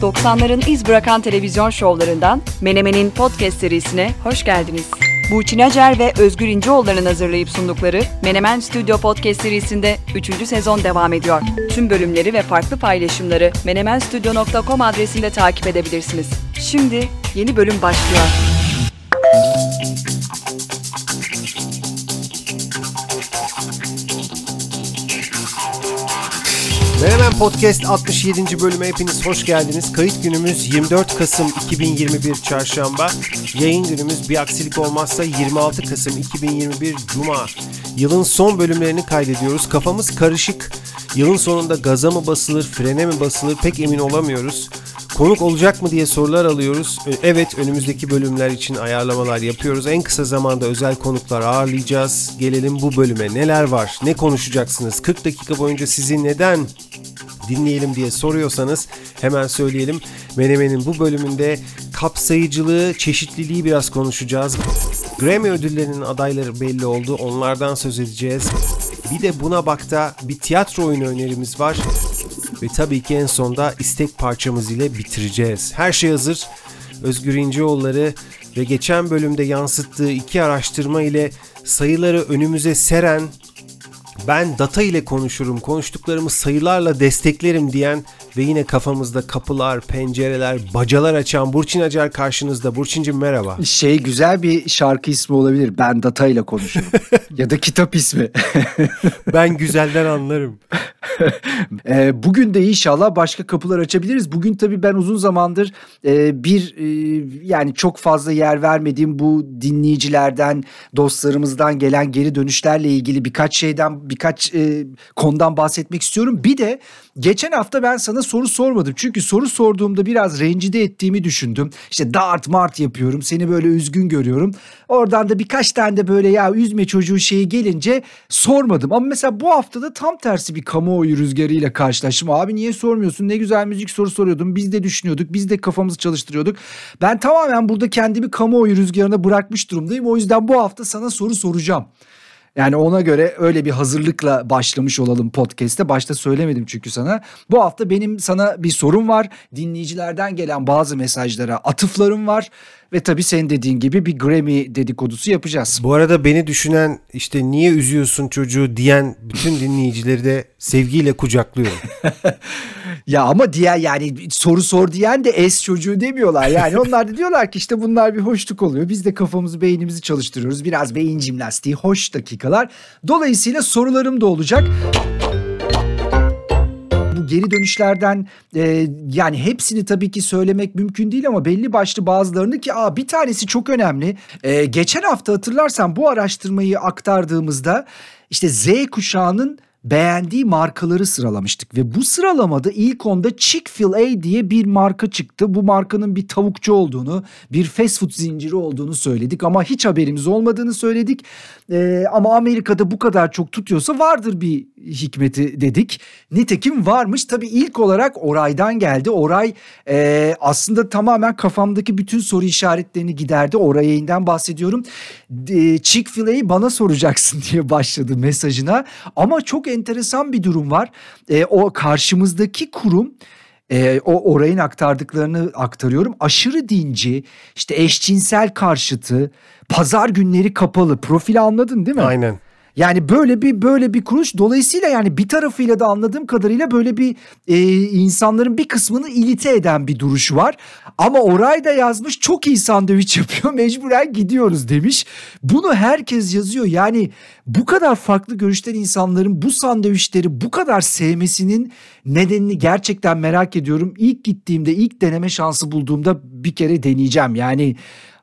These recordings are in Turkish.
90'ların iz bırakan televizyon şovlarından Menemen'in podcast serisine hoş geldiniz. Burçin Acar ve Özgür İnceoğulları'nın hazırlayıp sundukları Menemen Stüdyo Podcast serisinde 3. sezon devam ediyor. Tüm bölümleri ve farklı paylaşımları menemenstudio.com adresinde takip edebilirsiniz. Şimdi yeni bölüm başlıyor. Menemen Podcast 67. bölüme hepiniz hoş geldiniz. Kayıt günümüz 24 Kasım 2021 Çarşamba. Yayın günümüz bir aksilik olmazsa 26 Kasım 2021 Cuma. Yılın son bölümlerini kaydediyoruz. Kafamız karışık. Yılın sonunda gaza mı basılır, frene mi basılır pek emin olamıyoruz. Konuk olacak mı diye sorular alıyoruz. Ee, Evet önümüzdeki bölümler için ayarlamalar yapıyoruz. En kısa zamanda özel konuklar ağırlayacağız. Gelelim bu bölüme. Neler var? Ne konuşacaksınız? 40 dakika boyunca sizi neden dinleyelim diye soruyorsanız hemen söyleyelim. Menemen'in bu bölümünde kapsayıcılığı, çeşitliliği biraz konuşacağız. Grammy ödüllerinin adayları belli oldu. Onlardan söz edeceğiz. Bir de buna bakta bir tiyatro oyunu önerimiz var. Ve tabii ki en sonda istek parçamız ile bitireceğiz. Her şey hazır. Özgür İnceoğulları ve geçen bölümde yansıttığı iki araştırma ile sayıları önümüze seren ben data ile konuşurum, konuştuklarımı sayılarla desteklerim diyen ve yine kafamızda kapılar, pencereler, bacalar açan Burçin Acar karşınızda. Burçin'cim merhaba. Şey güzel bir şarkı ismi olabilir. Ben data ile konuşurum. ya da kitap ismi. Ben güzelden anlarım. Bugün de inşallah başka kapılar açabiliriz. Bugün tabii ben uzun zamandır bir yani çok fazla yer vermediğim bu dinleyicilerden, dostlarımızdan gelen geri dönüşlerle ilgili birkaç şeyden, birkaç e, konudan bahsetmek istiyorum. Bir de geçen hafta ben sana soru sormadım. Çünkü soru sorduğumda biraz rencide ettiğimi düşündüm. İşte dart mart yapıyorum, seni böyle üzgün görüyorum. Oradan da birkaç tane de böyle ya üzme çocuğu şeyi gelince sormadım. Ama mesela bu haftada tam tersi bir kamuoyu rüzgarıyla karşılaştım. Abi niye sormuyorsun? Ne güzel müzik soru soruyordum. Biz de düşünüyorduk. Biz de kafamızı çalıştırıyorduk. Ben tamamen burada kendimi kamuoyu rüzgarına bırakmış durumdayım. O yüzden bu hafta sana soru soracağım. Yani ona göre öyle bir hazırlıkla başlamış olalım podcast'te. Başta söylemedim çünkü sana. Bu hafta benim sana bir sorum var. Dinleyicilerden gelen bazı mesajlara atıflarım var. Ve tabii senin dediğin gibi bir Grammy dedikodusu yapacağız. Bu arada beni düşünen işte niye üzüyorsun çocuğu diyen bütün dinleyicileri de sevgiyle kucaklıyorum. Ya ama diğer yani soru sor diyen de es çocuğu demiyorlar. Yani onlar da diyorlar ki işte bunlar bir hoşluk oluyor. Biz de kafamızı beynimizi çalıştırıyoruz. Biraz beyin jimnastiği hoş dakikalar. Dolayısıyla sorularım da olacak. Geri dönüşlerden e, yani hepsini tabii ki söylemek mümkün değil ama belli başlı bazılarını ki aa, bir tanesi çok önemli. E, geçen hafta hatırlarsan bu araştırmayı aktardığımızda işte Z kuşağının beğendiği markaları sıralamıştık ve bu sıralamada ilk onda Chick-fil-A diye bir marka çıktı. Bu markanın bir tavukçu olduğunu, bir fast food zinciri olduğunu söyledik ama hiç haberimiz olmadığını söyledik. Ee, ama Amerika'da bu kadar çok tutuyorsa vardır bir hikmeti dedik. Nitekim varmış. Tabii ilk olarak Oray'dan geldi. Oray e, aslında tamamen kafamdaki bütün soru işaretlerini giderdi. Oray yayından bahsediyorum. E, Chick-fil-A'yı bana soracaksın diye başladı mesajına. Ama çok enteresan bir durum var. E, o karşımızdaki kurum e, o orayın aktardıklarını aktarıyorum. Aşırı dinci, işte eşcinsel karşıtı, pazar günleri kapalı. Profili anladın değil mi? Aynen. Yani böyle bir böyle bir kuruluş dolayısıyla yani bir tarafıyla da anladığım kadarıyla böyle bir e, insanların bir kısmını ilite eden bir duruşu var. Ama Oray da yazmış çok iyi sandviç yapıyor mecburen gidiyoruz demiş. Bunu herkes yazıyor yani bu kadar farklı görüşten insanların bu sandviçleri bu kadar sevmesinin nedenini gerçekten merak ediyorum. İlk gittiğimde ilk deneme şansı bulduğumda bir kere deneyeceğim yani...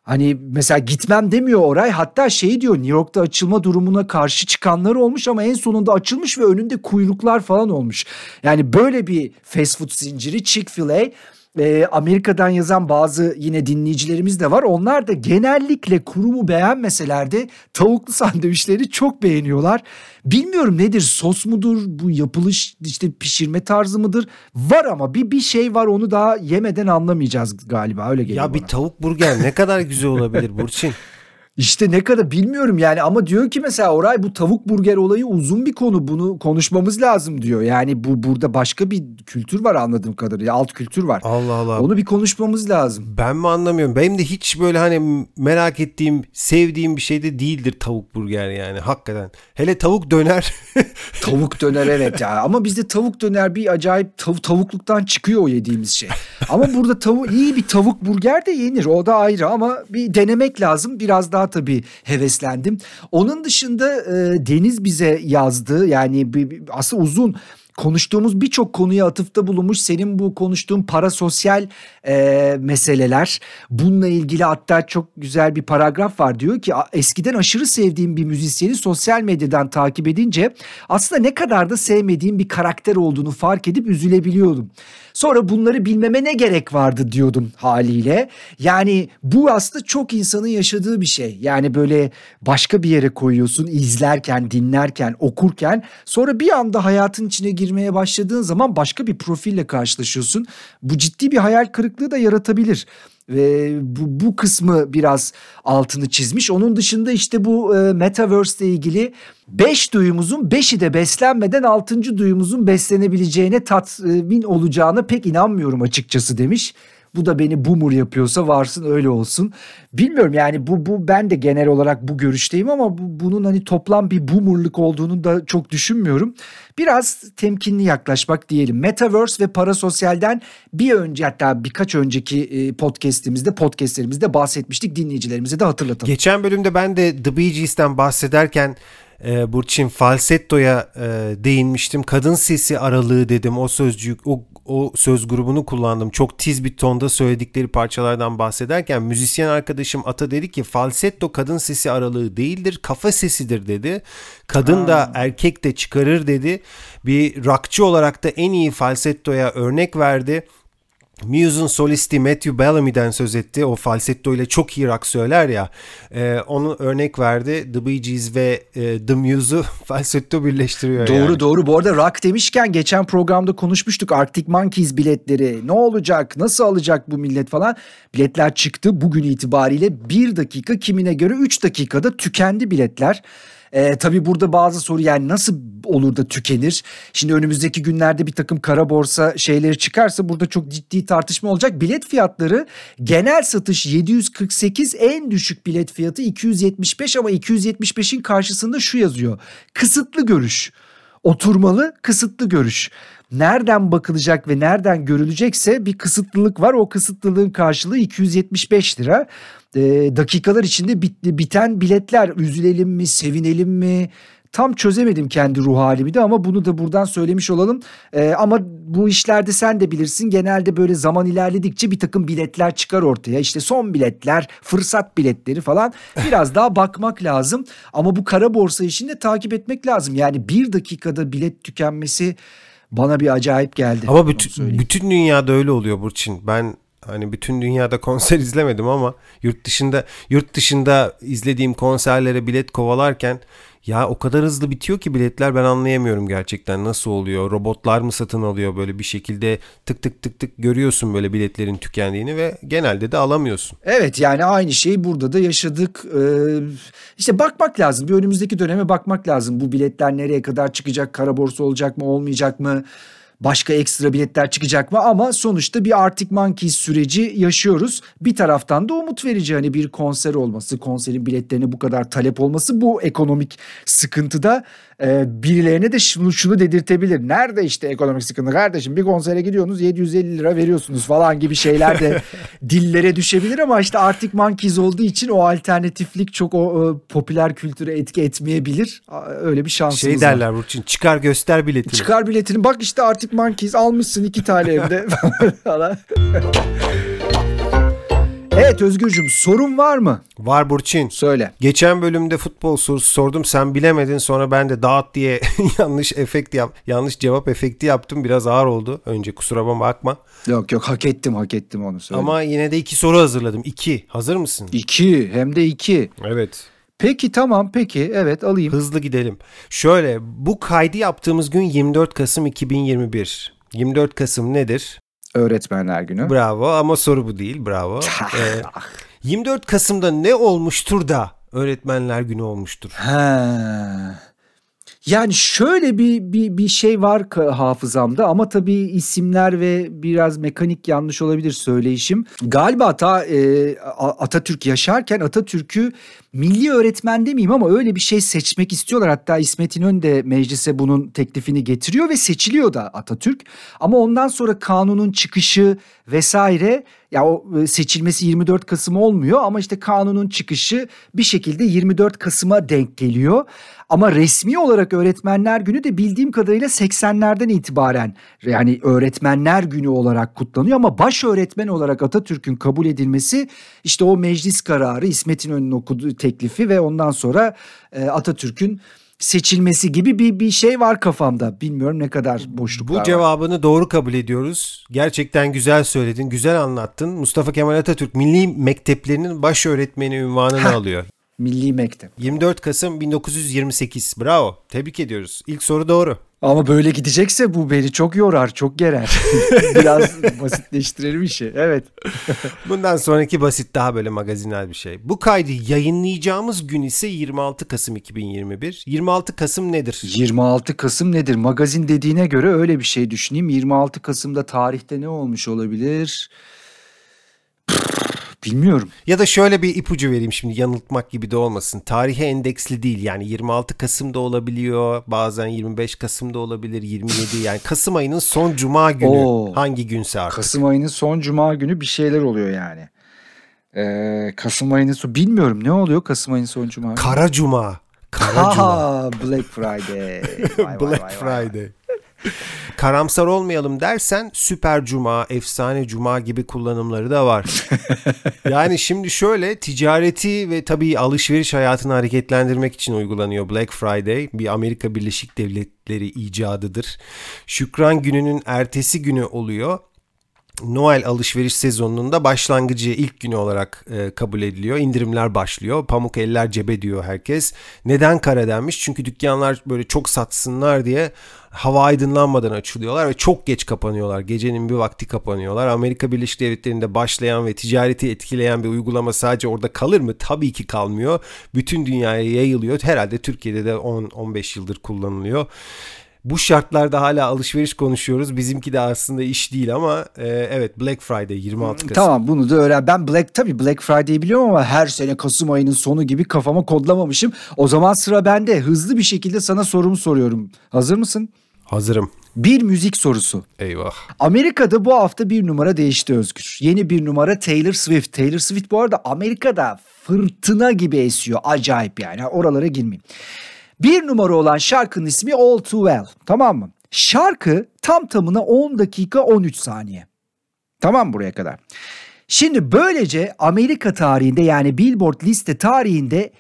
Hani mesela gitmem demiyor Oray. Hatta şey diyor New York'ta açılma durumuna karşı çıkanlar olmuş ama en sonunda açılmış ve önünde kuyruklar falan olmuş. Yani böyle bir fast food zinciri Chick-fil-A e, Amerika'dan yazan bazı yine dinleyicilerimiz de var. Onlar da genellikle kurumu beğenmeseler de tavuklu sandviçleri çok beğeniyorlar. Bilmiyorum nedir sos mudur bu yapılış işte pişirme tarzı mıdır? Var ama bir bir şey var onu daha yemeden anlamayacağız galiba öyle geliyor Ya bir bana. tavuk burger ne kadar güzel olabilir Burçin. İşte ne kadar bilmiyorum yani ama diyor ki mesela Oray bu tavuk burger olayı uzun bir konu bunu konuşmamız lazım diyor. Yani bu burada başka bir kültür var anladığım kadarıyla alt kültür var. Allah Allah. Onu bir konuşmamız lazım. Ben mi anlamıyorum? Benim de hiç böyle hani merak ettiğim, sevdiğim bir şey de değildir tavuk burger yani hakikaten. Hele tavuk döner. Tavuk döner evet ya ama bizde tavuk döner bir acayip tav- tavukluktan çıkıyor o yediğimiz şey. Ama burada tavuk iyi bir tavuk burger de yenir o da ayrı ama bir denemek lazım. Biraz daha tabii heveslendim. Onun dışında e, Deniz bize yazdı yani bir, bir- aslında uzun konuştuğumuz birçok konuya atıfta bulunmuş. Senin bu konuştuğun parasosyal e, meseleler. Bununla ilgili hatta çok güzel bir paragraf var. Diyor ki "A- eskiden aşırı sevdiğim bir müzisyeni sosyal medyadan takip edince aslında ne kadar da sevmediğim bir karakter olduğunu fark edip üzülebiliyordum. Sonra bunları bilmeme ne gerek vardı diyordum haliyle. Yani bu aslında çok insanın yaşadığı bir şey. Yani böyle başka bir yere koyuyorsun izlerken, dinlerken, okurken sonra bir anda hayatın içine girmeye başladığın zaman başka bir profille karşılaşıyorsun. Bu ciddi bir hayal kırıklığı da yaratabilir. Ve bu, bu kısmı biraz altını çizmiş. Onun dışında işte bu e, Metaverse ile ilgili 5 duyumuzun 5'i de beslenmeden 6. duyumuzun beslenebileceğine tatmin olacağına pek inanmıyorum açıkçası demiş. Bu da beni boomer yapıyorsa varsın öyle olsun. Bilmiyorum yani bu bu ben de genel olarak bu görüşteyim ama bu, bunun hani toplam bir boomerlık olduğunu da çok düşünmüyorum. Biraz temkinli yaklaşmak diyelim. Metaverse ve parasosyalden bir önce hatta birkaç önceki e, podcast'imizde podcast'lerimizde bahsetmiştik. Dinleyicilerimize de hatırlatalım. Geçen bölümde ben de The Bee Gees'ten bahsederken e, Burçin falsettoya e, değinmiştim. Kadın sesi aralığı dedim. O sözcük o o söz grubunu kullandım. Çok tiz bir tonda söyledikleri parçalardan bahsederken müzisyen arkadaşım Ata dedi ki falsetto kadın sesi aralığı değildir, kafa sesidir dedi. Kadın da erkek de çıkarır dedi. Bir rockçı olarak da en iyi falsettoya örnek verdi. Muse'un solisti Matthew Bellamy'den söz etti. O falsetto ile çok iyi rock söyler ya. Ee, onu örnek verdi. The Bee Gees ve e, The Muse'u falsetto birleştiriyor Doğru yani. doğru. Bu arada rock demişken geçen programda konuşmuştuk. Arctic Monkeys biletleri ne olacak, nasıl alacak bu millet falan. Biletler çıktı bugün itibariyle 1 dakika kimine göre 3 dakikada tükendi biletler. Ee, tabii burada bazı soru yani nasıl olur da tükenir? Şimdi önümüzdeki günlerde bir takım kara borsa şeyleri çıkarsa burada çok ciddi tartışma olacak. Bilet fiyatları genel satış 748 en düşük bilet fiyatı 275 ama 275'in karşısında şu yazıyor. Kısıtlı görüş. Oturmalı kısıtlı görüş. Nereden bakılacak ve nereden görülecekse bir kısıtlılık var. O kısıtlılığın karşılığı 275 lira. Ee, dakikalar içinde bit, biten biletler üzülelim mi, sevinelim mi? Tam çözemedim kendi ruh halimi de ama bunu da buradan söylemiş olalım. Ee, ama bu işlerde sen de bilirsin genelde böyle zaman ilerledikçe bir takım biletler çıkar ortaya. İşte son biletler, fırsat biletleri falan biraz daha bakmak lazım. Ama bu kara borsa işini de takip etmek lazım. Yani bir dakikada bilet tükenmesi bana bir acayip geldi. Ama bütün, bütün dünyada öyle oluyor Burçin. Ben hani bütün dünyada konser izlemedim ama yurt dışında yurt dışında izlediğim konserlere bilet kovalarken ya o kadar hızlı bitiyor ki biletler ben anlayamıyorum gerçekten nasıl oluyor. Robotlar mı satın alıyor böyle bir şekilde tık tık tık tık görüyorsun böyle biletlerin tükendiğini ve genelde de alamıyorsun. Evet yani aynı şeyi burada da yaşadık. Ee, işte bakmak lazım. Bir önümüzdeki döneme bakmak lazım. Bu biletler nereye kadar çıkacak? Kara borsa olacak mı olmayacak mı? Başka ekstra biletler çıkacak mı? Ama sonuçta bir Arctic Monkeys süreci yaşıyoruz. Bir taraftan da umut verici hani bir konser olması, konserin biletlerine bu kadar talep olması bu ekonomik sıkıntıda e, birilerine de şunu, şunu dedirtebilir. Nerede işte ekonomik sıkıntı kardeşim bir konsere gidiyorsunuz 750 lira veriyorsunuz falan gibi şeyler de dillere düşebilir ama işte Arctic Monkeys olduğu için o alternatiflik çok o, e, popüler kültüre etki etmeyebilir. Öyle bir şansımız Şey derler Burçin çıkar göster biletini. Çıkar biletini bak işte Arctic Monkeys almışsın iki tane evde falan. evet Özgürcüm sorun var mı? Var Burçin. Söyle. Geçen bölümde futbol sorusu sordum. Sen bilemedin. Sonra ben de dağıt diye yanlış efekt yap, yanlış cevap efekti yaptım. Biraz ağır oldu. Önce kusura bakma. Yok yok hak ettim hak ettim onu söyle. Ama yine de iki soru hazırladım. İki. Hazır mısın? İki hem de iki. Evet. Peki tamam peki evet alayım. Hızlı gidelim. Şöyle bu kaydı yaptığımız gün 24 Kasım 2021. 24 Kasım nedir? Öğretmenler günü. Bravo ama soru bu değil. Bravo. Ee, 24 Kasım'da ne olmuştur da öğretmenler günü olmuştur. Ha. Yani şöyle bir bir bir şey var hafızamda ama tabii isimler ve biraz mekanik yanlış olabilir söyleyişim. Galiba ta e, Atatürk yaşarken Atatürk'ü milli öğretmen demeyeyim ama öyle bir şey seçmek istiyorlar. Hatta İsmet İnönü de meclise bunun teklifini getiriyor ve seçiliyor da Atatürk. Ama ondan sonra kanunun çıkışı vesaire ya o e, seçilmesi 24 Kasım olmuyor ama işte kanunun çıkışı bir şekilde 24 Kasım'a denk geliyor. Ama resmi olarak öğretmenler günü de bildiğim kadarıyla 80'lerden itibaren yani öğretmenler günü olarak kutlanıyor ama baş öğretmen olarak Atatürk'ün kabul edilmesi işte o meclis kararı İsmet İnönü'nün okuduğu teklifi ve ondan sonra e, Atatürk'ün seçilmesi gibi bir bir şey var kafamda. Bilmiyorum ne kadar boşluklar Bu var. cevabını doğru kabul ediyoruz. Gerçekten güzel söyledin, güzel anlattın. Mustafa Kemal Atatürk Milli Mekteplerinin baş öğretmeni ünvanını Heh. alıyor. Milli Mektep. 24 Kasım 1928. Bravo. Tebrik ediyoruz. İlk soru doğru. Ama böyle gidecekse bu beni çok yorar, çok gerer. Biraz basitleştirelim işi. Evet. Bundan sonraki basit daha böyle magazinel bir şey. Bu kaydı yayınlayacağımız gün ise 26 Kasım 2021. 26 Kasım nedir? 26 Kasım nedir? Magazin dediğine göre öyle bir şey düşüneyim. 26 Kasım'da tarihte ne olmuş olabilir? Bilmiyorum. Ya da şöyle bir ipucu vereyim şimdi yanıltmak gibi de olmasın. Tarihe endeksli değil yani 26 Kasım'da olabiliyor bazen 25 Kasım'da olabilir 27 yani Kasım ayının son cuma günü Oo. hangi günse artık. Kasım ayının son cuma günü bir şeyler oluyor yani. Ee, Kasım ayının son... Bilmiyorum ne oluyor Kasım ayının son cuma günü? Kara Cuma. Kara Cuma. Black Friday. Vay, vay, Black vay, vay. Friday. Karamsar olmayalım dersen süper cuma, efsane cuma gibi kullanımları da var. yani şimdi şöyle ticareti ve tabii alışveriş hayatını hareketlendirmek için uygulanıyor Black Friday. Bir Amerika Birleşik Devletleri icadıdır. Şükran gününün ertesi günü oluyor. Noel alışveriş sezonunun da başlangıcı ilk günü olarak e, kabul ediliyor. İndirimler başlıyor. Pamuk eller cebe diyor herkes. Neden kara denmiş? Çünkü dükkanlar böyle çok satsınlar diye hava aydınlanmadan açılıyorlar ve çok geç kapanıyorlar. Gecenin bir vakti kapanıyorlar. Amerika Birleşik Devletleri'nde başlayan ve ticareti etkileyen bir uygulama sadece orada kalır mı? Tabii ki kalmıyor. Bütün dünyaya yayılıyor. Herhalde Türkiye'de de 10-15 yıldır kullanılıyor. Bu şartlarda hala alışveriş konuşuyoruz. Bizimki de aslında iş değil ama e, evet Black Friday 26 Kasım. Tamam bunu da öğren. Ben Black tabii Black Friday'i biliyorum ama her sene Kasım ayının sonu gibi kafama kodlamamışım. O zaman sıra bende. Hızlı bir şekilde sana sorumu soruyorum. Hazır mısın? Hazırım. Bir müzik sorusu. Eyvah. Amerika'da bu hafta bir numara değişti Özgür. Yeni bir numara Taylor Swift. Taylor Swift bu arada Amerika'da fırtına gibi esiyor. Acayip yani. Oralara girmeyeyim. Bir numara olan şarkının ismi All Too Well. Tamam mı? Şarkı tam tamına 10 dakika 13 saniye. Tamam buraya kadar. Şimdi böylece Amerika tarihinde yani Billboard liste tarihinde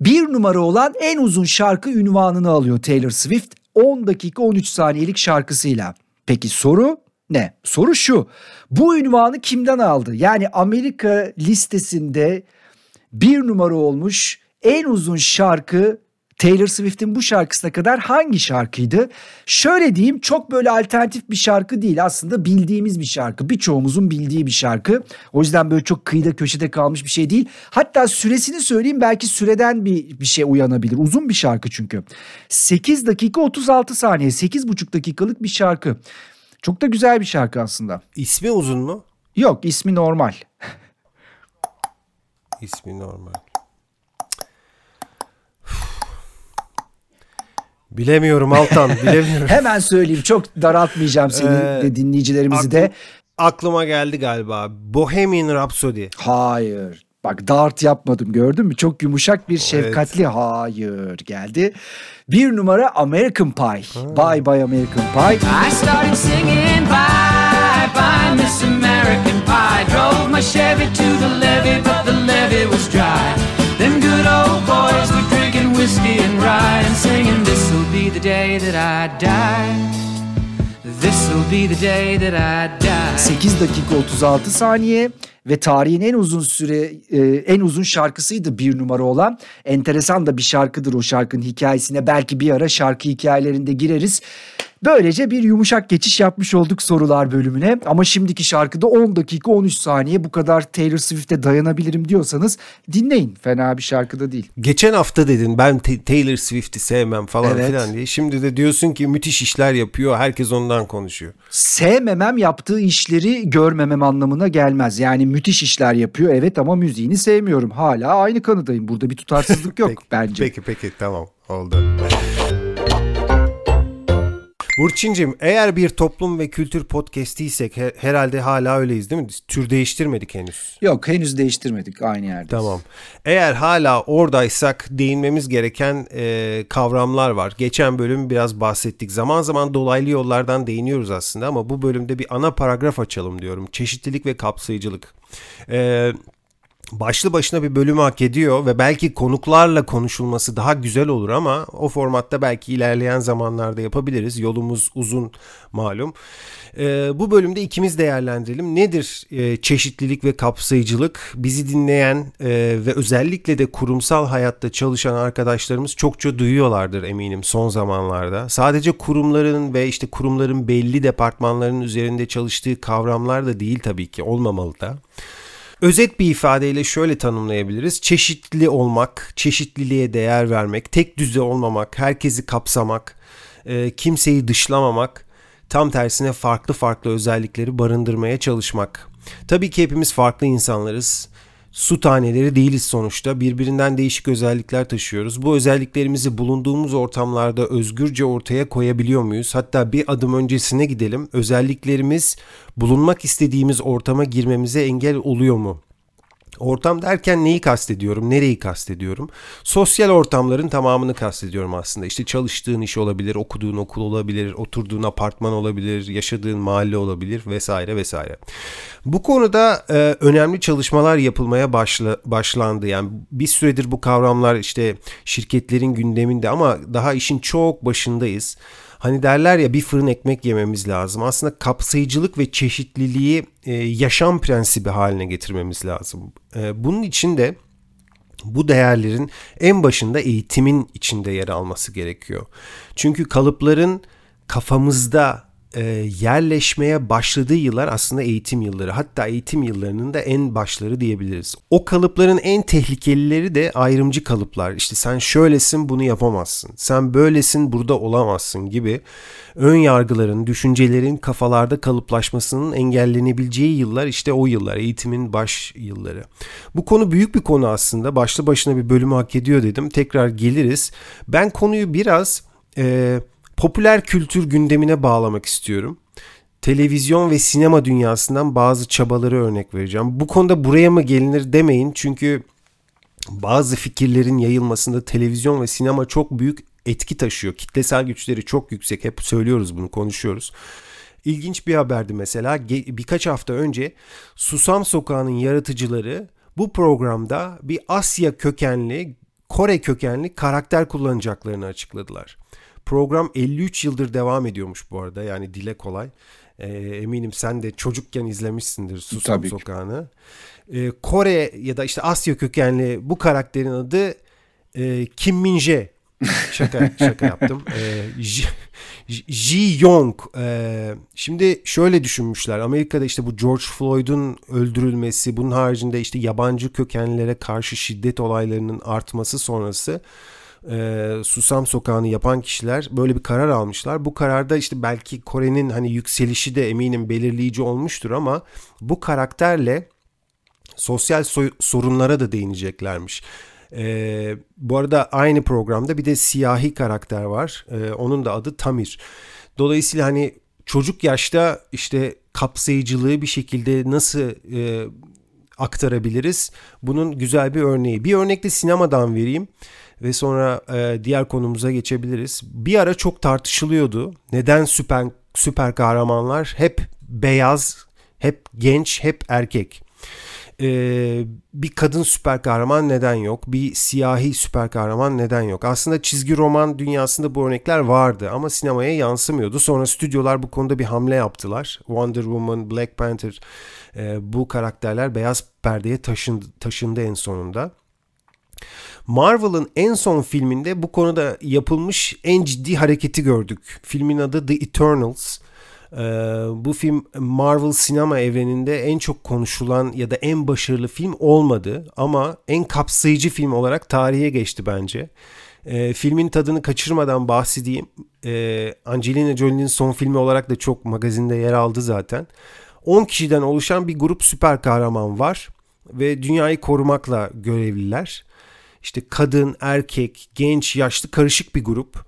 bir numara olan en uzun şarkı ünvanını alıyor Taylor Swift 10 dakika 13 saniyelik şarkısıyla. Peki soru ne? Soru şu. Bu ünvanı kimden aldı? Yani Amerika listesinde bir numara olmuş en uzun şarkı Taylor Swift'in bu şarkısına kadar hangi şarkıydı? Şöyle diyeyim çok böyle alternatif bir şarkı değil aslında bildiğimiz bir şarkı. Birçoğumuzun bildiği bir şarkı. O yüzden böyle çok kıyıda köşede kalmış bir şey değil. Hatta süresini söyleyeyim belki süreden bir, bir şey uyanabilir. Uzun bir şarkı çünkü. 8 dakika 36 saniye 8,5 dakikalık bir şarkı. Çok da güzel bir şarkı aslında. İsmi uzun mu? Yok ismi normal. İsmi normal. Bilemiyorum Altan, bilemiyorum. Hemen söyleyeyim çok daraltmayacağım seni Ee, de dinleyicilerimizi de. Aklıma geldi galiba. Bohemian Rhapsody. Hayır. Bak dart yapmadım gördün mü? Çok yumuşak bir şefkatli hayır geldi. Bir numara American Pie. Bye bye American Pie. I started singing bye bye Miss American Pie. Drove my Chevy to the levee, but the levee was dry. Day that I die. This'll be the day that I die. 8 dakika 36 saniye ve tarihin en uzun süre e, en uzun şarkısıydı bir numara olan. Enteresan da bir şarkıdır o şarkının hikayesine. Belki bir ara şarkı hikayelerinde gireriz. Böylece bir yumuşak geçiş yapmış olduk sorular bölümüne. Ama şimdiki şarkıda 10 dakika 13 saniye bu kadar Taylor Swift'e dayanabilirim diyorsanız dinleyin. Fena bir şarkıda değil. Geçen hafta dedin ben Taylor Swift'i sevmem falan Evet. filan diye. Şimdi de diyorsun ki müthiş işler yapıyor. Herkes ondan konuşuyor. Sevmemem yaptığı işleri görmemem anlamına gelmez. Yani müthiş işler yapıyor evet ama müziğini sevmiyorum. Hala aynı kanıdayım. Burada bir tutarsızlık yok Peki, bence. Peki peki tamam oldu. Burçin'cim eğer bir toplum ve kültür podcastiysek he- herhalde hala öyleyiz değil mi? Tür değiştirmedik henüz. Yok henüz değiştirmedik aynı yerde. Tamam. Eğer hala oradaysak değinmemiz gereken e, kavramlar var. Geçen bölüm biraz bahsettik. Zaman zaman dolaylı yollardan değiniyoruz aslında ama bu bölümde bir ana paragraf açalım diyorum. Çeşitlilik ve kapsayıcılık. E, başlı başına bir bölümü hak ediyor ve belki konuklarla konuşulması daha güzel olur ama o formatta belki ilerleyen zamanlarda yapabiliriz. Yolumuz uzun malum. Ee, bu bölümde ikimiz değerlendirelim. Nedir e, çeşitlilik ve kapsayıcılık? Bizi dinleyen e, ve özellikle de kurumsal hayatta çalışan arkadaşlarımız çokça duyuyorlardır eminim son zamanlarda. Sadece kurumların ve işte kurumların belli departmanlarının üzerinde çalıştığı kavramlar da değil tabii ki olmamalı da. Özet bir ifadeyle şöyle tanımlayabiliriz. Çeşitli olmak, çeşitliliğe değer vermek, tek düze olmamak, herkesi kapsamak, e, kimseyi dışlamamak, tam tersine farklı farklı özellikleri barındırmaya çalışmak. Tabii ki hepimiz farklı insanlarız. Su taneleri değiliz sonuçta. Birbirinden değişik özellikler taşıyoruz. Bu özelliklerimizi bulunduğumuz ortamlarda özgürce ortaya koyabiliyor muyuz? Hatta bir adım öncesine gidelim. Özelliklerimiz bulunmak istediğimiz ortama girmemize engel oluyor mu? Ortam derken neyi kastediyorum, nereyi kastediyorum? Sosyal ortamların tamamını kastediyorum aslında. İşte çalıştığın iş olabilir, okuduğun okul olabilir, oturduğun apartman olabilir, yaşadığın mahalle olabilir vesaire vesaire. Bu konuda e, önemli çalışmalar yapılmaya başla, başlandı. Yani bir süredir bu kavramlar işte şirketlerin gündeminde ama daha işin çok başındayız. Hani derler ya bir fırın ekmek yememiz lazım. Aslında kapsayıcılık ve çeşitliliği e, yaşam prensibi haline getirmemiz lazım. E, bunun için de bu değerlerin en başında eğitimin içinde yer alması gerekiyor. Çünkü kalıpların kafamızda e, yerleşmeye başladığı yıllar aslında eğitim yılları. Hatta eğitim yıllarının da en başları diyebiliriz. O kalıpların en tehlikelileri de ayrımcı kalıplar. İşte sen şöylesin bunu yapamazsın. Sen böylesin burada olamazsın gibi ön yargıların, düşüncelerin kafalarda kalıplaşmasının engellenebileceği yıllar işte o yıllar. Eğitimin baş yılları. Bu konu büyük bir konu aslında. Başlı başına bir bölümü hak ediyor dedim. Tekrar geliriz. Ben konuyu biraz... E, popüler kültür gündemine bağlamak istiyorum. Televizyon ve sinema dünyasından bazı çabaları örnek vereceğim. Bu konuda buraya mı gelinir demeyin çünkü bazı fikirlerin yayılmasında televizyon ve sinema çok büyük etki taşıyor. Kitlesel güçleri çok yüksek. Hep söylüyoruz bunu, konuşuyoruz. İlginç bir haberdi mesela. Birkaç hafta önce Susam Sokağı'nın yaratıcıları bu programda bir Asya kökenli, Kore kökenli karakter kullanacaklarını açıkladılar. Program 53 yıldır devam ediyormuş bu arada. Yani dile kolay. Ee, eminim sen de çocukken izlemişsindir Susam Tabii. Sokağı'nı. Ee, Kore ya da işte Asya kökenli bu karakterin adı e, Kim Min Jae. Şaka şaka yaptım. Ee, Ji- Ji Yong. Ee, şimdi şöyle düşünmüşler. Amerika'da işte bu George Floyd'un öldürülmesi, bunun haricinde işte yabancı kökenlilere karşı şiddet olaylarının artması sonrası e, Susam Sokağı'nı yapan kişiler böyle bir karar almışlar. Bu kararda işte belki Kore'nin hani yükselişi de eminim belirleyici olmuştur ama bu karakterle sosyal soy- sorunlara da değineceklermiş. Ee, bu arada aynı programda bir de siyahi karakter var. Ee, onun da adı Tamir. Dolayısıyla hani çocuk yaşta işte kapsayıcılığı bir şekilde nasıl e, aktarabiliriz? Bunun güzel bir örneği. Bir örnek de sinemadan vereyim ve sonra e, diğer konumuza geçebiliriz. Bir ara çok tartışılıyordu. Neden süper süper kahramanlar hep beyaz, hep genç, hep erkek? Ee, bir kadın süper kahraman neden yok? Bir siyahi süper kahraman neden yok? Aslında çizgi roman dünyasında bu örnekler vardı ama sinemaya yansımıyordu. Sonra stüdyolar bu konuda bir hamle yaptılar. Wonder Woman, Black Panther e, bu karakterler beyaz perdeye taşındı, taşındı en sonunda. Marvel'ın en son filminde bu konuda yapılmış en ciddi hareketi gördük. Filmin adı The Eternals. Ee, bu film Marvel sinema evreninde en çok konuşulan ya da en başarılı film olmadı ama en kapsayıcı film olarak tarihe geçti bence. Ee, filmin tadını kaçırmadan bahsedeyim. Ee, Angelina Jolie'nin son filmi olarak da çok magazinde yer aldı zaten. 10 kişiden oluşan bir grup süper kahraman var ve dünyayı korumakla görevliler. İşte kadın, erkek, genç, yaşlı karışık bir grup.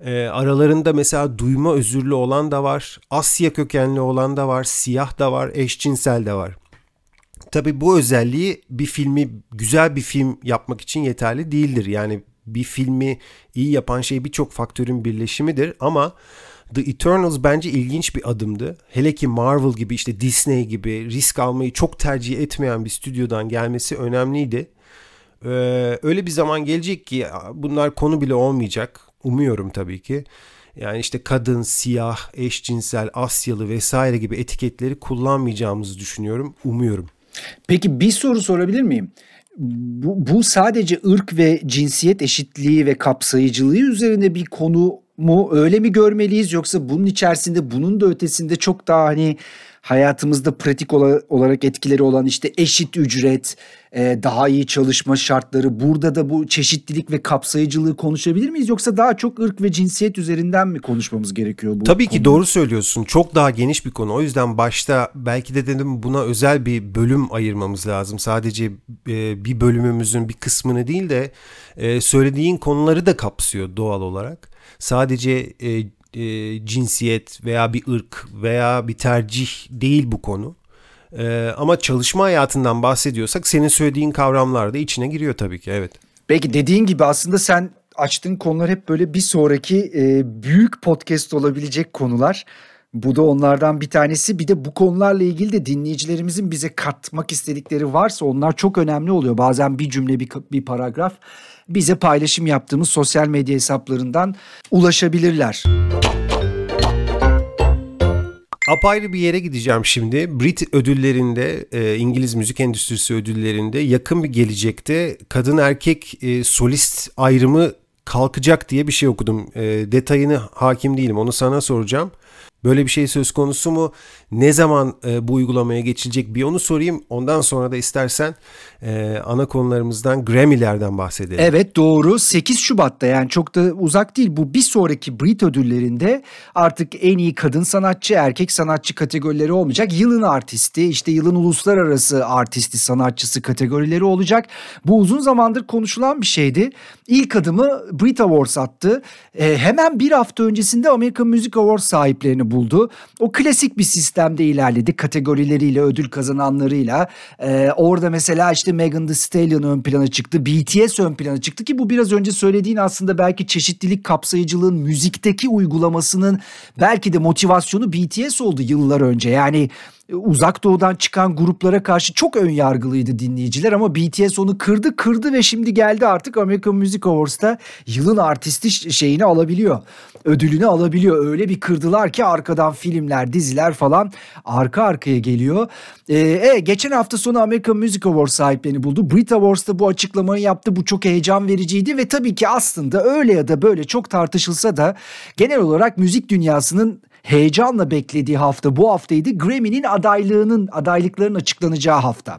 E, aralarında mesela duyma özürlü olan da var, Asya kökenli olan da var, siyah da var, eşcinsel de var. Tabii bu özelliği bir filmi güzel bir film yapmak için yeterli değildir. Yani bir filmi iyi yapan şey birçok faktörün birleşimidir ama The Eternals bence ilginç bir adımdı. Hele ki Marvel gibi işte Disney gibi risk almayı çok tercih etmeyen bir stüdyodan gelmesi önemliydi. Ee, öyle bir zaman gelecek ki bunlar konu bile olmayacak. Umuyorum tabii ki. Yani işte kadın, siyah, eşcinsel, Asyalı vesaire gibi etiketleri kullanmayacağımızı düşünüyorum. Umuyorum. Peki bir soru sorabilir miyim? Bu, bu sadece ırk ve cinsiyet eşitliği ve kapsayıcılığı üzerine bir konu mu öyle mi görmeliyiz yoksa bunun içerisinde bunun da ötesinde çok daha hani hayatımızda pratik olarak etkileri olan işte eşit ücret, e, daha iyi çalışma şartları burada da bu çeşitlilik ve kapsayıcılığı konuşabilir miyiz yoksa daha çok ırk ve cinsiyet üzerinden mi konuşmamız gerekiyor bu? Tabii ki doğru söylüyorsun. Çok daha geniş bir konu. O yüzden başta belki de dedim buna özel bir bölüm ayırmamız lazım. Sadece e, bir bölümümüzün bir kısmını değil de e, söylediğin konuları da kapsıyor doğal olarak. Sadece e, cinsiyet veya bir ırk veya bir tercih değil bu konu. E, ama çalışma hayatından bahsediyorsak senin söylediğin kavramlar da içine giriyor tabii ki evet. Peki dediğin gibi aslında sen açtığın konular hep böyle bir sonraki e, büyük podcast olabilecek konular. Bu da onlardan bir tanesi. Bir de bu konularla ilgili de dinleyicilerimizin bize katmak istedikleri varsa onlar çok önemli oluyor. Bazen bir cümle, bir, bir paragraf bize paylaşım yaptığımız sosyal medya hesaplarından ulaşabilirler. Apayrı bir yere gideceğim şimdi. Brit ödüllerinde, e, İngiliz müzik endüstrisi ödüllerinde yakın bir gelecekte kadın erkek e, solist ayrımı kalkacak diye bir şey okudum. E, detayını hakim değilim. Onu sana soracağım. Böyle bir şey söz konusu mu? Ne zaman e, bu uygulamaya geçilecek bir onu sorayım. Ondan sonra da istersen e, ana konularımızdan Grammy'lerden bahsedelim. Evet doğru 8 Şubat'ta yani çok da uzak değil bu bir sonraki Brit ödüllerinde artık en iyi kadın sanatçı erkek sanatçı kategorileri olmayacak. Yılın artisti işte yılın uluslararası artisti sanatçısı kategorileri olacak. Bu uzun zamandır konuşulan bir şeydi. İlk adımı Brit Awards attı. E, hemen bir hafta öncesinde American Music Awards sahiplerini buldu. O klasik bir sistemde ilerledi kategorileriyle ödül kazananlarıyla. E, orada mesela işte Megan Thee Stallion ön plana çıktı. BTS ön plana çıktı ki bu biraz önce söylediğin aslında belki çeşitlilik kapsayıcılığın müzikteki uygulamasının belki de motivasyonu BTS oldu yıllar önce. Yani uzak doğudan çıkan gruplara karşı çok ön yargılıydı dinleyiciler ama BTS onu kırdı kırdı ve şimdi geldi artık American Music Awards'ta yılın artisti şeyini alabiliyor. Ödülünü alabiliyor. Öyle bir kırdılar ki arkadan filmler, diziler falan arka arkaya geliyor. Ee, e, geçen hafta sonu American Music Awards sahiplerini buldu. Brit Awards'ta bu açıklamayı yaptı. Bu çok heyecan vericiydi ve tabii ki aslında öyle ya da böyle çok tartışılsa da genel olarak müzik dünyasının heyecanla beklediği hafta bu haftaydı. Grammy'nin adaylığının adaylıkların açıklanacağı hafta.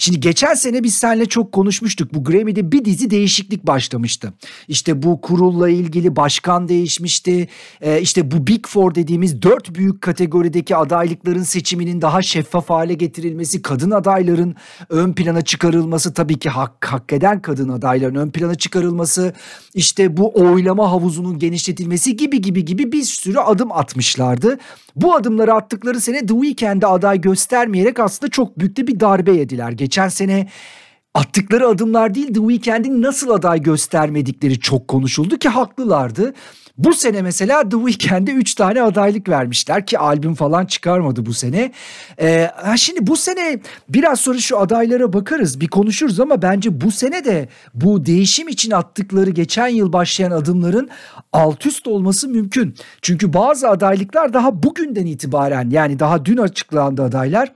Şimdi geçen sene biz seninle çok konuşmuştuk. Bu Grammy'de bir dizi değişiklik başlamıştı. İşte bu kurulla ilgili başkan değişmişti. Ee, işte bu Big Four dediğimiz dört büyük kategorideki adaylıkların seçiminin daha şeffaf hale getirilmesi, kadın adayların ön plana çıkarılması, tabii ki hak, hak eden kadın adayların ön plana çıkarılması, işte bu oylama havuzunun genişletilmesi gibi gibi gibi bir sürü adım atmışlardı. Bu adımları attıkları sene The Weeknd'e aday göstermeyerek aslında çok büyük de bir darbe yediler. Geçen sene attıkları adımlar değil The Weeknd'in nasıl aday göstermedikleri çok konuşuldu ki haklılardı. Bu sene mesela The Weeknd'e 3 tane adaylık vermişler ki albüm falan çıkarmadı bu sene. Ee, şimdi bu sene biraz sonra şu adaylara bakarız bir konuşuruz ama bence bu sene de bu değişim için attıkları geçen yıl başlayan adımların alt üst olması mümkün. Çünkü bazı adaylıklar daha bugünden itibaren yani daha dün açıklandı adaylar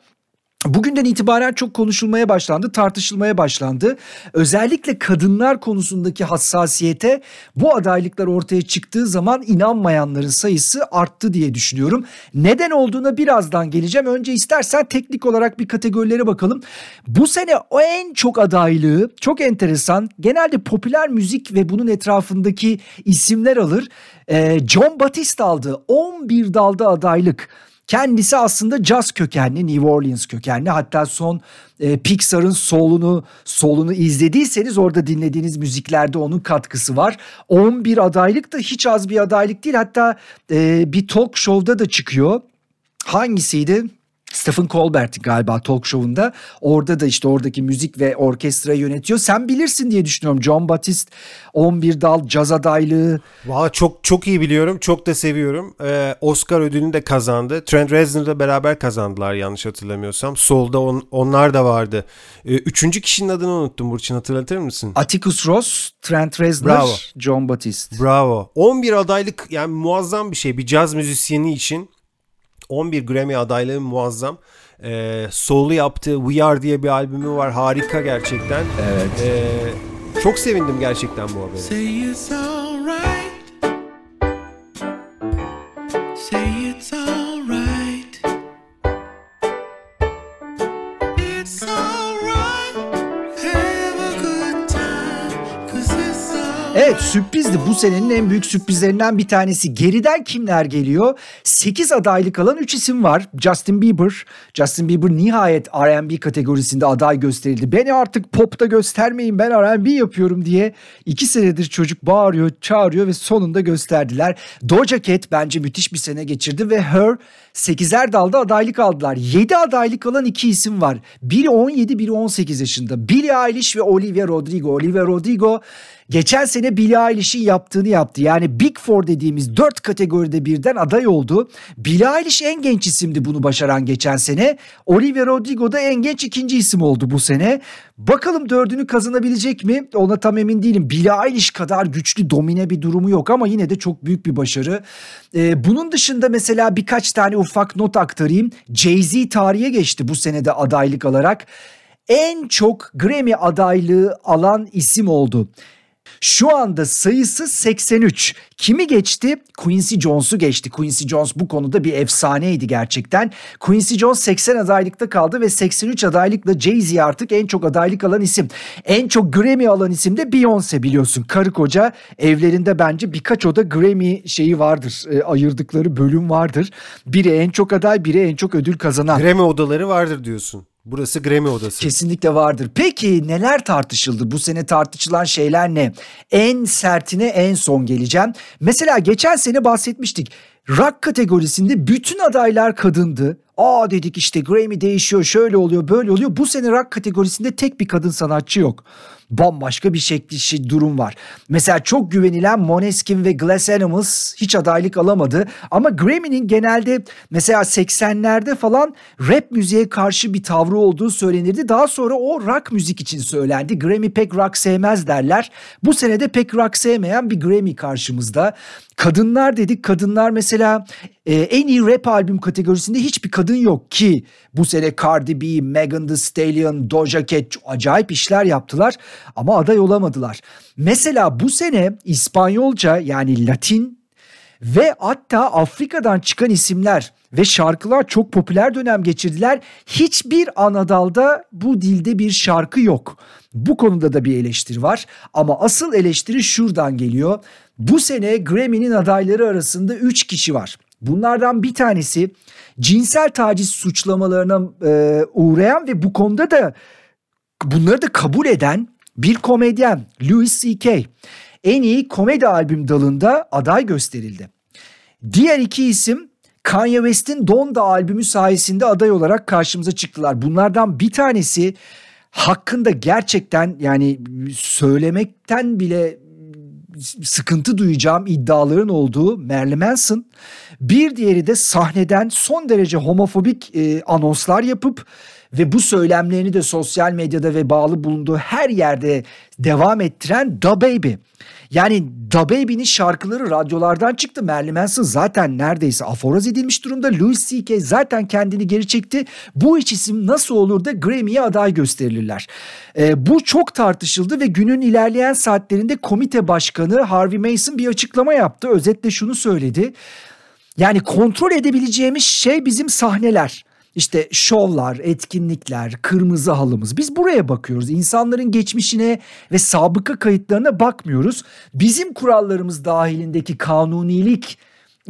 Bugünden itibaren çok konuşulmaya başlandı, tartışılmaya başlandı. Özellikle kadınlar konusundaki hassasiyete bu adaylıklar ortaya çıktığı zaman inanmayanların sayısı arttı diye düşünüyorum. Neden olduğuna birazdan geleceğim. Önce istersen teknik olarak bir kategorilere bakalım. Bu sene o en çok adaylığı çok enteresan. Genelde popüler müzik ve bunun etrafındaki isimler alır. Ee, John Batiste aldı 11 dalda adaylık. Kendisi aslında jazz kökenli, New Orleans kökenli. Hatta son e, Pixar'ın solunu solunu izlediyseniz orada dinlediğiniz müziklerde onun katkısı var. 11 adaylık da hiç az bir adaylık değil. Hatta e, bir talk show'da da çıkıyor. Hangisiydi? Stephen Colbert galiba talk show'unda. Orada da işte oradaki müzik ve orkestra yönetiyor. Sen bilirsin diye düşünüyorum. John Batiste 11 dal caz adaylığı. Valla çok çok iyi biliyorum. Çok da seviyorum. Ee, Oscar ödülünü de kazandı. Trent Reznor'la beraber kazandılar yanlış hatırlamıyorsam. Solda on, onlar da vardı. Ee, üçüncü kişinin adını unuttum Burçin hatırlatır mısın? Atticus Ross, Trent Reznor, Bravo. John Batiste. Bravo. 11 adaylık yani muazzam bir şey. Bir caz müzisyeni için 11 Grammy adaylığı muazzam. Ee, solo yaptığı We Are diye bir albümü var. Harika gerçekten. Evet. Ee, çok sevindim gerçekten bu habere. Evet sürprizdi bu senenin en büyük sürprizlerinden bir tanesi. Geriden kimler geliyor? 8 adaylık alan 3 isim var. Justin Bieber. Justin Bieber nihayet R&B kategorisinde aday gösterildi. Beni artık popta göstermeyin ben R&B yapıyorum diye 2 senedir çocuk bağırıyor, çağırıyor ve sonunda gösterdiler. Doja Cat bence müthiş bir sene geçirdi ve Her 8'er dalda adaylık aldılar. 7 adaylık alan 2 isim var. Biri 17, biri 18 yaşında. Billie Eilish ve Olivia Rodrigo. Olivia Rodrigo Geçen sene Billie Eilish'in yaptığını yaptı. Yani Big Four dediğimiz dört kategoride birden aday oldu. Billie Eilish en genç isimdi bunu başaran geçen sene. Olivia Rodrigo da en genç ikinci isim oldu bu sene. Bakalım dördünü kazanabilecek mi? Ona tam emin değilim. Billie Eilish kadar güçlü domine bir durumu yok ama yine de çok büyük bir başarı. Ee, bunun dışında mesela birkaç tane ufak not aktarayım. Jay-Z tarihe geçti bu senede adaylık alarak. En çok Grammy adaylığı alan isim oldu. Şu anda sayısı 83. Kimi geçti? Quincy Jones'u geçti. Quincy Jones bu konuda bir efsaneydi gerçekten. Quincy Jones 80 adaylıkta kaldı ve 83 adaylıkla Jay-Z artık en çok adaylık alan isim. En çok Grammy alan isim de Beyoncé biliyorsun. Karı koca evlerinde bence birkaç oda Grammy şeyi vardır. E, ayırdıkları bölüm vardır. Biri en çok aday, biri en çok ödül kazanan. Grammy odaları vardır diyorsun. Burası Grammy odası. Kesinlikle vardır. Peki neler tartışıldı? Bu sene tartışılan şeyler ne? En sertine en son geleceğim. Mesela geçen sene bahsetmiştik. Rock kategorisinde bütün adaylar kadındı. Aa dedik işte Grammy değişiyor, şöyle oluyor, böyle oluyor. Bu sene rock kategorisinde tek bir kadın sanatçı yok. Bambaşka bir şekli şey, durum var. Mesela çok güvenilen Måneskin ve Glass Animals hiç adaylık alamadı. Ama Grammy'nin genelde mesela 80'lerde falan rap müziğe karşı bir tavrı olduğu söylenirdi. Daha sonra o rock müzik için söylendi. Grammy pek rock sevmez derler. Bu sene de pek rock sevmeyen bir Grammy karşımızda. Kadınlar dedik. Kadınlar mesela e, en iyi rap albüm kategorisinde hiçbir kadın yok ki bu sene Cardi B, Megan Thee Stallion, Doja Cat acayip işler yaptılar ama aday olamadılar. Mesela bu sene İspanyolca yani Latin ve hatta Afrika'dan çıkan isimler ve şarkılar çok popüler dönem geçirdiler. Hiçbir anadalda bu dilde bir şarkı yok. Bu konuda da bir eleştiri var ama asıl eleştiri şuradan geliyor. Bu sene Grammy'nin adayları arasında 3 kişi var. Bunlardan bir tanesi cinsel taciz suçlamalarına e, uğrayan ve bu konuda da bunları da kabul eden bir komedyen Louis C.K. En iyi komedi albüm dalında aday gösterildi. Diğer iki isim Kanye West'in Donda albümü sayesinde aday olarak karşımıza çıktılar. Bunlardan bir tanesi hakkında gerçekten yani söylemekten bile sıkıntı duyacağım iddiaların olduğu Marilyn Manson. Bir diğeri de sahneden son derece homofobik e, anonslar yapıp ve bu söylemlerini de sosyal medyada ve bağlı bulunduğu her yerde devam ettiren Da Baby. Yani Da Baby'nin şarkıları radyolardan çıktı. Marilyn Manson zaten neredeyse aforoz edilmiş durumda. Louis C.K. zaten kendini geri çekti. Bu üç isim nasıl olur da Grammy'ye aday gösterilirler? Ee, bu çok tartışıldı ve günün ilerleyen saatlerinde komite başkanı Harvey Mason bir açıklama yaptı. Özetle şunu söyledi. Yani kontrol edebileceğimiz şey bizim sahneler. İşte şovlar, etkinlikler, kırmızı halımız. Biz buraya bakıyoruz. İnsanların geçmişine ve sabıka kayıtlarına bakmıyoruz. Bizim kurallarımız dahilindeki kanunilik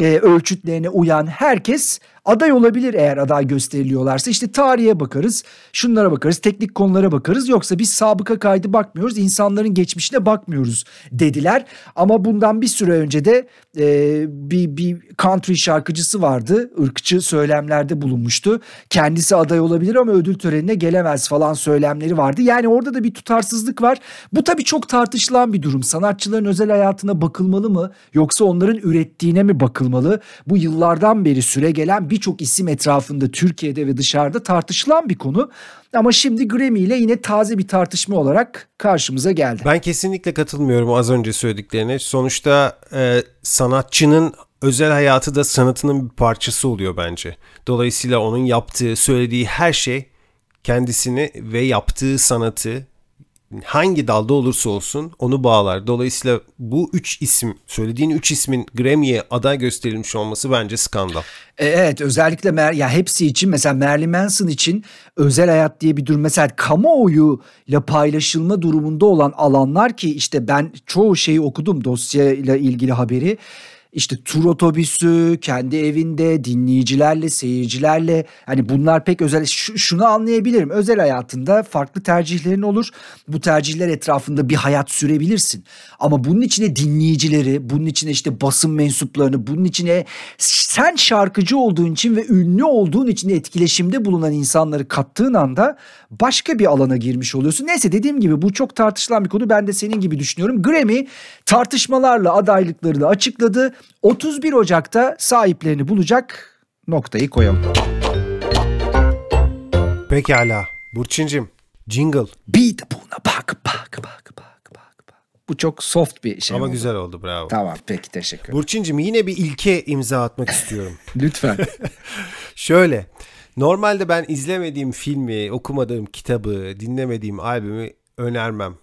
e, ölçütlerine uyan herkes aday olabilir eğer aday gösteriliyorlarsa. İşte tarihe bakarız, şunlara bakarız, teknik konulara bakarız. Yoksa biz sabıka kaydı bakmıyoruz, insanların geçmişine bakmıyoruz dediler. Ama bundan bir süre önce de e, bir, bir country şarkıcısı vardı. ırkçı söylemlerde bulunmuştu. Kendisi aday olabilir ama ödül törenine gelemez falan söylemleri vardı. Yani orada da bir tutarsızlık var. Bu tabii çok tartışılan bir durum. Sanatçıların özel hayatına bakılmalı mı yoksa onların ürettiğine mi bakılmalı? Bu yıllardan beri süre gelen birçok isim etrafında Türkiye'de ve dışarıda tartışılan bir konu. Ama şimdi Grammy ile yine taze bir tartışma olarak karşımıza geldi. Ben kesinlikle katılmıyorum az önce söylediklerine. Sonuçta e, sanatçının özel hayatı da sanatının bir parçası oluyor bence. Dolayısıyla onun yaptığı, söylediği her şey kendisini ve yaptığı sanatı hangi dalda olursa olsun onu bağlar. Dolayısıyla bu üç isim, söylediğin üç ismin Grammy'ye aday gösterilmiş olması bence skandal. E, Evet özellikle Mer ya hepsi için mesela Marilyn Manson için özel hayat diye bir durum mesela kamuoyuyla paylaşılma durumunda olan alanlar ki işte ben çoğu şeyi okudum dosyayla ilgili haberi. İşte tur otobüsü, kendi evinde, dinleyicilerle, seyircilerle hani bunlar pek özel Şu- şunu anlayabilirim. Özel hayatında farklı tercihlerin olur. Bu tercihler etrafında bir hayat sürebilirsin. Ama bunun içine dinleyicileri, bunun içine işte basın mensuplarını, bunun içine sen şarkıcı olduğun için ve ünlü olduğun için etkileşimde bulunan insanları kattığın anda başka bir alana girmiş oluyorsun. Neyse dediğim gibi bu çok tartışılan bir konu. Ben de senin gibi düşünüyorum. Grammy tartışmalarla adaylıklarını açıkladı. 31 Ocak'ta sahiplerini bulacak noktayı koyalım. Pekala. Burçin'cim, jingle. De buna bak bak bak bak bak. bak. Bu çok soft bir şey Ama oldu. güzel oldu bravo. Tamam peki teşekkür ederim. Burçin'cim yine bir ilke imza atmak istiyorum. Lütfen. Şöyle. Normalde ben izlemediğim filmi, okumadığım kitabı, dinlemediğim albümü önermem.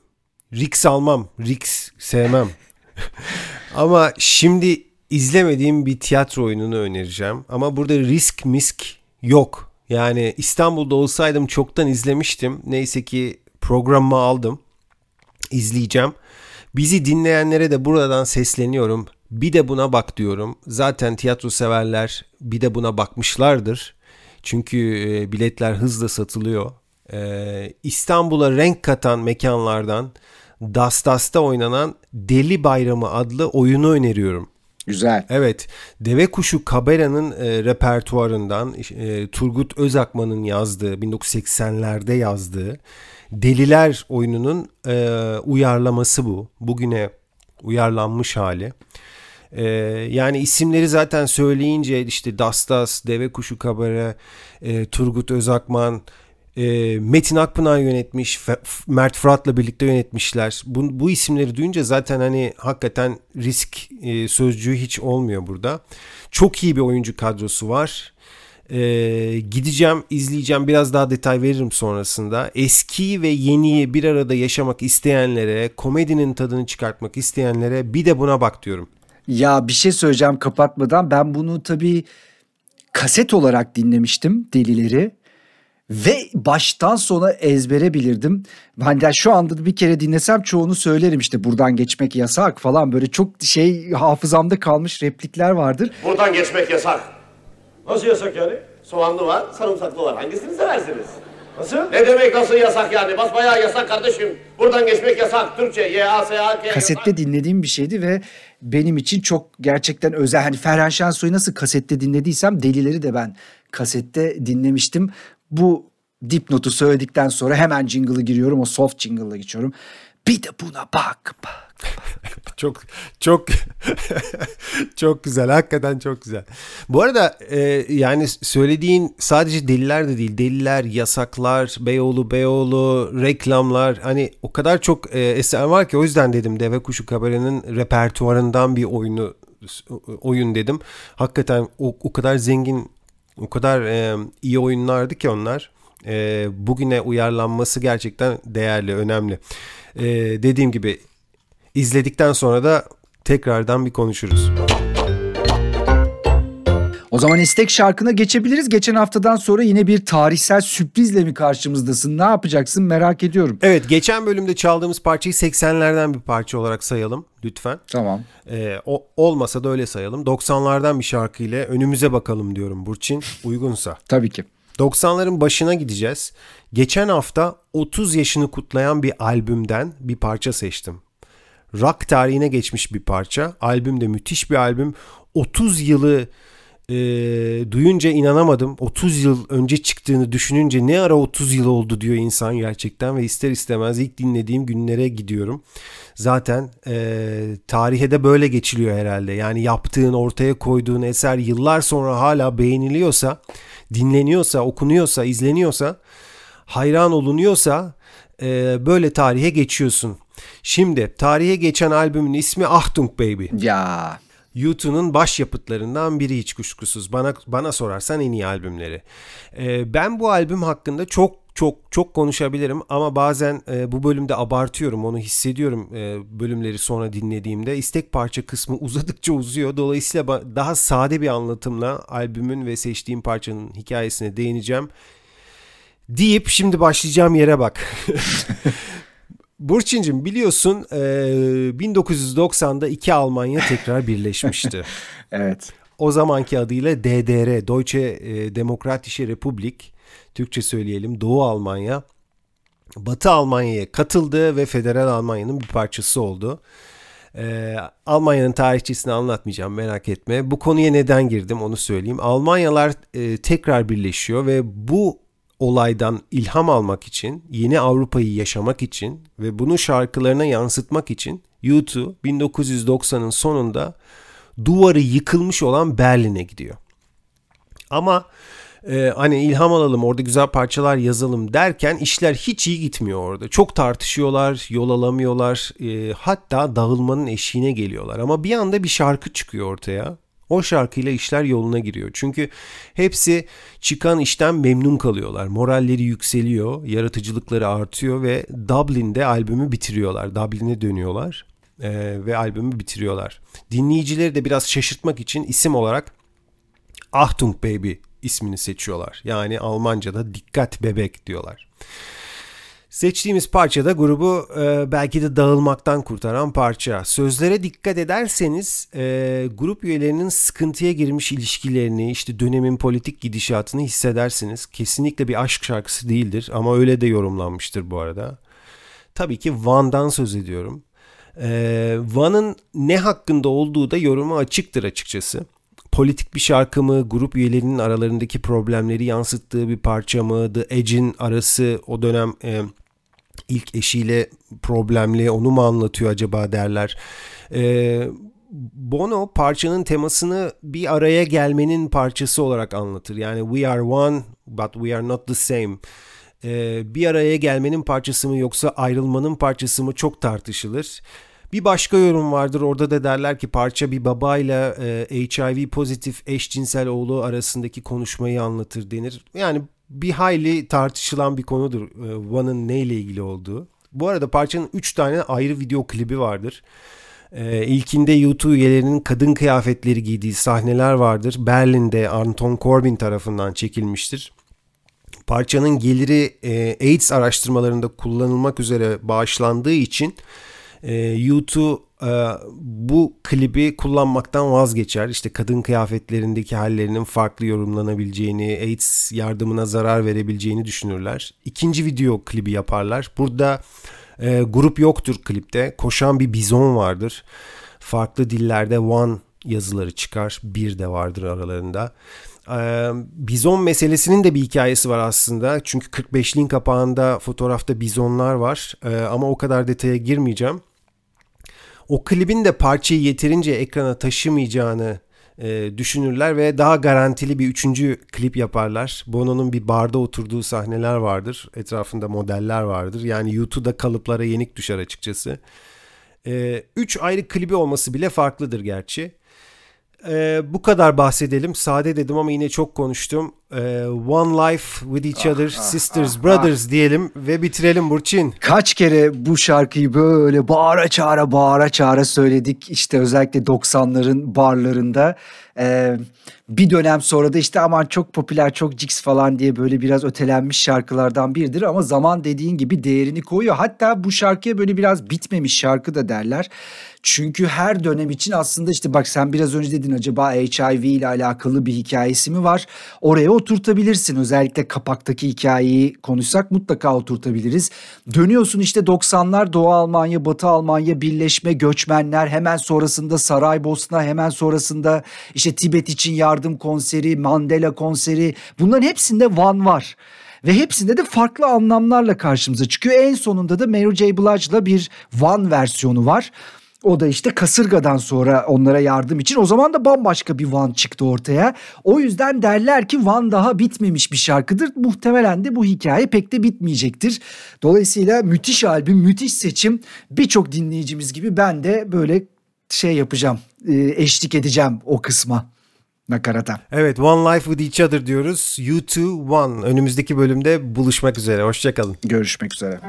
Risk almam. Risk sevmem. Ama şimdi izlemediğim bir tiyatro oyununu önereceğim. Ama burada risk misk yok. Yani İstanbul'da olsaydım çoktan izlemiştim. Neyse ki programımı aldım. İzleyeceğim. Bizi dinleyenlere de buradan sesleniyorum. Bir de buna bak diyorum. Zaten tiyatro severler bir de buna bakmışlardır. Çünkü e, biletler hızla satılıyor. E, İstanbul'a renk katan mekanlardan Dastas'ta oynanan Deli Bayramı adlı oyunu öneriyorum. Güzel. Evet, Deve Kuşu Kabera'nın e, repertuarından e, Turgut Özakman'ın yazdığı, 1980'lerde yazdığı Deliler oyununun e, uyarlaması bu. Bugüne uyarlanmış hali. E, yani isimleri zaten söyleyince işte Dastas, Deve Kuşu Kabera, e, Turgut Özakman, e, Metin Akpınar yönetmiş, Mert Fırat'la birlikte yönetmişler. Bu, bu isimleri duyunca zaten hani hakikaten risk e, sözcüğü hiç olmuyor burada. Çok iyi bir oyuncu kadrosu var. E, gideceğim, izleyeceğim, biraz daha detay veririm sonrasında. Eskiyi ve yeniyi bir arada yaşamak isteyenlere, komedinin tadını çıkartmak isteyenlere bir de buna bak diyorum. Ya bir şey söyleyeceğim kapatmadan. Ben bunu tabii kaset olarak dinlemiştim Delileri. Ve baştan sona ezbere bilirdim. Ben de şu anda bir kere dinlesem çoğunu söylerim işte buradan geçmek yasak falan böyle çok şey hafızamda kalmış replikler vardır. Buradan geçmek yasak. Nasıl yasak yani? Soğanlı var, sarımsaklı var. Hangisini seversiniz? Nasıl? Ne demek nasıl yasak yani? Basbayağı yasak kardeşim. Buradan geçmek yasak. Türkçe, Y-A-S-A-K. Kasette dinlediğim bir şeydi ve benim için çok gerçekten özel. Hani Ferhan Şensoy'u nasıl kasette dinlediysem Delileri de ben kasette dinlemiştim. Bu dipnotu söyledikten sonra hemen jingle'ı giriyorum. O soft jingle'la geçiyorum. Bir de buna bak bak çok çok çok güzel hakikaten çok güzel. Bu arada e, yani söylediğin sadece deliler de değil deliler, yasaklar, Beyoğlu, Beyoğlu, reklamlar hani o kadar çok e, eser var ki o yüzden dedim Deve Kuşu Kabare'nin repertuarından bir oyunu oyun dedim. Hakikaten o, o kadar zengin o kadar e, iyi oyunlardı ki onlar. E, bugüne uyarlanması gerçekten değerli, önemli. E, dediğim gibi izledikten sonra da tekrardan bir konuşuruz. O zaman istek şarkına geçebiliriz. Geçen haftadan sonra yine bir tarihsel sürprizle mi karşımızdasın? Ne yapacaksın merak ediyorum. Evet geçen bölümde çaldığımız parçayı 80'lerden bir parça olarak sayalım lütfen. Tamam. Ee, o, olmasa da öyle sayalım. 90'lardan bir şarkıyla önümüze bakalım diyorum Burçin uygunsa. Tabii ki. 90'ların başına gideceğiz. Geçen hafta 30 yaşını kutlayan bir albümden bir parça seçtim. Rock tarihine geçmiş bir parça. Albüm de müthiş bir albüm. 30 yılı e, duyunca inanamadım. 30 yıl önce çıktığını düşününce ne ara 30 yıl oldu diyor insan gerçekten ve ister istemez ilk dinlediğim günlere gidiyorum. Zaten e, tarihe de böyle geçiliyor herhalde. Yani yaptığın ortaya koyduğun eser yıllar sonra hala beğeniliyorsa, dinleniyorsa, okunuyorsa, izleniyorsa, hayran olunuyorsa e, böyle tarihe geçiyorsun. Şimdi tarihe geçen albümün ismi Achtung Baby. Ya YouTube'un baş yapıtlarından biri hiç kuşkusuz. Bana bana sorarsan en iyi albümleri. Ee, ben bu albüm hakkında çok çok çok konuşabilirim ama bazen e, bu bölümde abartıyorum onu hissediyorum e, bölümleri sonra dinlediğimde istek parça kısmı uzadıkça uzuyor dolayısıyla daha sade bir anlatımla albümün ve seçtiğim parçanın hikayesine değineceğim deyip şimdi başlayacağım yere bak Burçin'cim biliyorsun e, 1990'da iki Almanya tekrar birleşmişti. evet. o zamanki adıyla DDR, Deutsche e, Demokratische Republik, Türkçe söyleyelim Doğu Almanya, Batı Almanya'ya katıldı ve Federal Almanya'nın bir parçası oldu. Ee, Almanya'nın tarihçesini anlatmayacağım merak etme. Bu konuya neden girdim onu söyleyeyim. Almanyalar e, tekrar birleşiyor ve bu olaydan ilham almak için, yeni Avrupa'yı yaşamak için ve bunu şarkılarına yansıtmak için U2 1990'ın sonunda duvarı yıkılmış olan Berlin'e gidiyor. Ama e, hani ilham alalım orada güzel parçalar yazalım derken işler hiç iyi gitmiyor orada. Çok tartışıyorlar, yol alamıyorlar, e, hatta dağılmanın eşiğine geliyorlar. Ama bir anda bir şarkı çıkıyor ortaya. O şarkıyla işler yoluna giriyor. Çünkü hepsi çıkan işten memnun kalıyorlar. Moralleri yükseliyor, yaratıcılıkları artıyor ve Dublin'de albümü bitiriyorlar. Dublin'e dönüyorlar e, ve albümü bitiriyorlar. Dinleyicileri de biraz şaşırtmak için isim olarak Achtung Baby ismini seçiyorlar. Yani Almanca'da dikkat bebek diyorlar. Seçtiğimiz parça da grubu e, belki de dağılmaktan kurtaran parça. Sözlere dikkat ederseniz e, grup üyelerinin sıkıntıya girmiş ilişkilerini, işte dönemin politik gidişatını hissedersiniz. Kesinlikle bir aşk şarkısı değildir ama öyle de yorumlanmıştır bu arada. Tabii ki Van'dan söz ediyorum. E, Van'ın ne hakkında olduğu da yoruma açıktır açıkçası politik bir şarkı mı, grup üyelerinin aralarındaki problemleri yansıttığı bir parça mı, The Edge'in arası o dönem e, ilk eşiyle problemli onu mu anlatıyor acaba derler. E, Bono parçanın temasını bir araya gelmenin parçası olarak anlatır. Yani we are one but we are not the same. E, bir araya gelmenin parçası mı yoksa ayrılmanın parçası mı çok tartışılır. Bir başka yorum vardır orada da derler ki parça bir babayla e, HIV pozitif eşcinsel oğlu arasındaki konuşmayı anlatır denir. Yani bir hayli tartışılan bir konudur e, One'ın neyle ilgili olduğu. Bu arada parçanın 3 tane ayrı video klibi vardır. E, ilkinde YouTube üyelerinin kadın kıyafetleri giydiği sahneler vardır. Berlin'de Anton Corbin tarafından çekilmiştir. Parçanın geliri e, AIDS araştırmalarında kullanılmak üzere bağışlandığı için e, YouTube e, bu klibi kullanmaktan vazgeçer. İşte kadın kıyafetlerindeki hallerinin farklı yorumlanabileceğini, AIDS yardımına zarar verebileceğini düşünürler. İkinci video klibi yaparlar. Burada e, grup yoktur klipte. Koşan bir bizon vardır. Farklı dillerde one yazıları çıkar. Bir de vardır aralarında. Ee, bizon meselesinin de bir hikayesi var aslında. Çünkü 45'liğin kapağında fotoğrafta bizonlar var. Ee, ama o kadar detaya girmeyeceğim. O klibin de parçayı yeterince ekrana taşımayacağını e, düşünürler ve daha garantili bir üçüncü klip yaparlar. Bono'nun bir barda oturduğu sahneler vardır. Etrafında modeller vardır. Yani YouTube'da kalıplara yenik düşer açıkçası. E, üç ayrı klibi olması bile farklıdır gerçi. E, bu kadar bahsedelim. Sade dedim ama yine çok konuştum. E, One Life with Each Other, Sisters, Brothers diyelim ve bitirelim Burçin. Kaç kere bu şarkıyı böyle bağıra çağıra bağıra çağıra söyledik. İşte özellikle 90'ların barlarında. Ee, bir dönem sonra da işte aman çok popüler çok cix falan diye böyle biraz ötelenmiş şarkılardan biridir. Ama zaman dediğin gibi değerini koyuyor. Hatta bu şarkıya böyle biraz bitmemiş şarkı da derler. Çünkü her dönem için aslında işte bak sen biraz önce dedin acaba HIV ile alakalı bir hikayesi mi var? Oraya oturtabilirsin. Özellikle kapaktaki hikayeyi konuşsak mutlaka oturtabiliriz. Dönüyorsun işte 90'lar Doğu Almanya, Batı Almanya birleşme, göçmenler hemen sonrasında Saraybosna, hemen sonrasında işte Tibet için yardım konseri, Mandela konseri bunların hepsinde Van var. Ve hepsinde de farklı anlamlarla karşımıza çıkıyor. En sonunda da Mary J. Blige'la bir Van versiyonu var. O da işte kasırgadan sonra onlara yardım için o zaman da bambaşka bir Van çıktı ortaya. O yüzden derler ki Van daha bitmemiş bir şarkıdır. Muhtemelen de bu hikaye pek de bitmeyecektir. Dolayısıyla müthiş albüm, müthiş seçim. Birçok dinleyicimiz gibi ben de böyle şey yapacağım, e, eşlik edeceğim o kısma nakarata. Evet One Life with Each Other diyoruz. U2 One. Önümüzdeki bölümde buluşmak üzere. Hoşçakalın. Görüşmek üzere.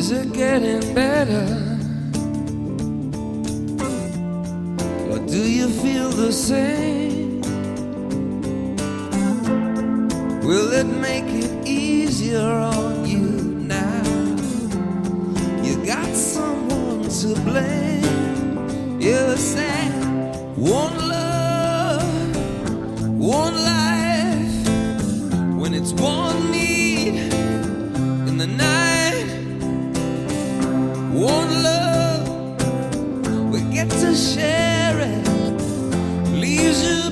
Is it getting better? Or do you feel the same? Will it make it easier on you now? You got someone to blame. You said one love, one life. When it's one need share it. Leaves you